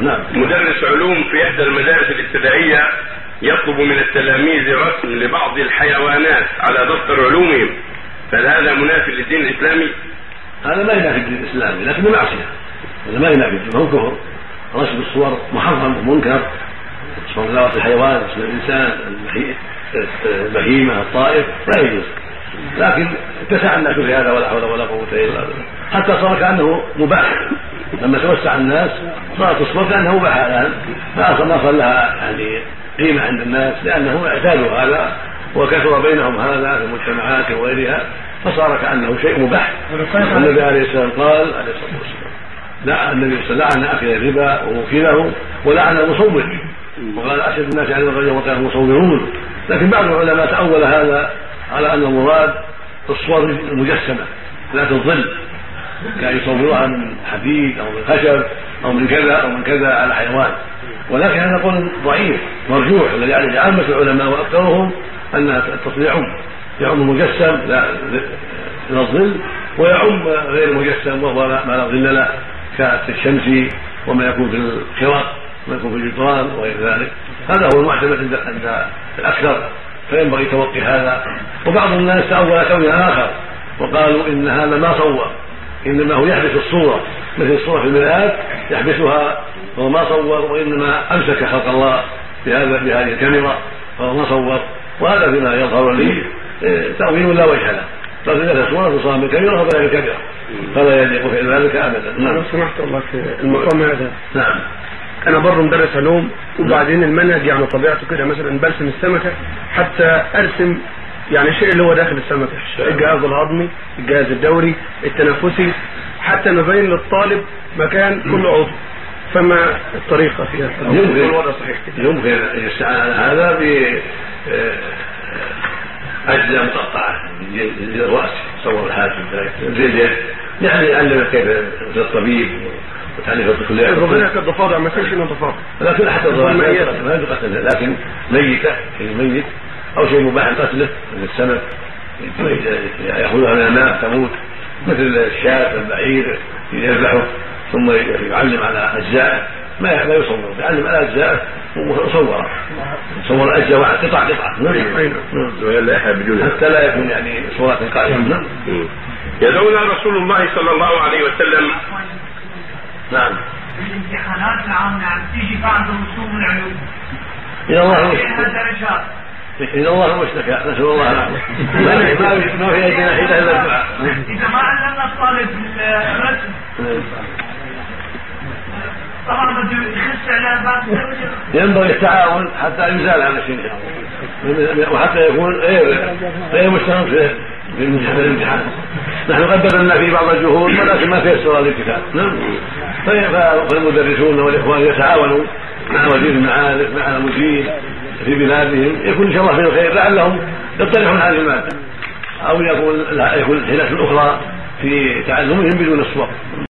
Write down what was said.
نعم. مدرس علوم في إحدى المدارس الابتدائية يطلب من التلاميذ رسم لبعض الحيوانات على دفتر علومهم. فهل هذا منافي للدين الإسلامي؟ هذا ما ينافي الدين الإسلامي لكنه معصيه هذا ما ينافي الدين هو كفر. رسم الصور محرم ومنكر. صور الحيوان اسم الإنسان البهيمه الطائر لا يجوز. لكن اتسع الناس في هذا ولا حول ولا قوة إلا بالله. حتى صار كأنه مباح. لما توسع الناس صارت الصور كانها مباح الان ما صار لها يعني قيمة عند الناس لانهم اعتادوا هذا وكثر بينهم هذا في المجتمعات وغيرها فصار كانه شيء مباح. النبي عليه السلام قال عليه الصلاة والسلام. لا النبي صلى الله عليه وسلم لعن الربا وموكله ولعن المصور. وقال أشد الناس على الرجل وكان المصورون. لكن بعض العلماء تأول هذا على أن المراد الصور المجسمة ذات الظل. كان يصوروها من حديد أو من خشب أو من كذا أو من كذا على حيوان. ولكن هذا قول ضعيف مرجوح الذي عليه عامة العلماء وأكثرهم أن التصوير يعم. يعم المجسم لا الظل ويعم غير المجسم وهو ما لا ظل له كالشمس وما يكون في الخرق وما يكون في الجدران وغير ذلك. هذا هو المعتمد عند عند الأكثر فينبغي توقي هذا. وبعض الناس تأول كونها آخر وقالوا إن هذا ما صور إنما هو يحبس الصورة مثل الصورة في المرآة يحبسها وهو ما صور وإنما أمسك خلق الله بهذا بهذه الكاميرا فهو ما صور. وهذا فيما يظهر لي إيه، تأويل لا وجه له. لكن إذا صورة تصاب بالكاميرا فلا بالكاميرا فلا يليق في ذلك أبدا. نعم. لو سمحت الله في المقام هذا نعم. أنا برضه مدرس علوم وبعدين المنهج يعني طبيعته كده مثلا برسم السمكة حتى أرسم يعني الشيء اللي هو داخل السمكه الجهاز الهضمي الجهاز الدوري التنفسي حتى نبين للطالب مكان كل عضو. فما الطريقة فيها؟ يمكن الوضع صحيح يمكن يستعان هذا ب آه، أجزاء مقطعة. الرأس صور الحاجب الجلد يعني يعلمك كيف الطبيب وتعريف الطفل ربنا يكاد ضفادع ما فيش الا ضفادع لكن حتى الضفادع لكن ميتة شيء ميت أو شيء مباح قتله مثل السمك. يأخذها من الماء تموت. مثل الشاة البعير يذبحه ثم يعلم على أجزائه. ما ما يصور يعلم على أجزائه مصورة صور أجزاء واحد قطع قطعة نعم حتى لا يكون يعني صورات قائمة. نعم. يدعونا رسول الله صلى الله عليه وسلم. نعم. الامتحانات نعم نعم تيجي بعد رسوم العلوم إذا الله. درجات إذا الله مشتكى نسأل الله. العافية ما في أيدينا حيلة إلا الدعاء إذا ما علمنا الطالب الرسم. ينبغي التعاون حتى يزال عن الشيء. وحتى يكون غير غير مستمر في الامتحان نحن قد بذلنا في بعض الجهود ولكن ما تيسر الكتاب نعم. فالمدرسون والإخوان يتعاونوا مع وزير المعارف مع المدير. في بلادهم يكون الله في الخير. لعلهم يطلعون هذه المادة. أو يكون يكون حيله أخرى في تعلمهم بدون الصور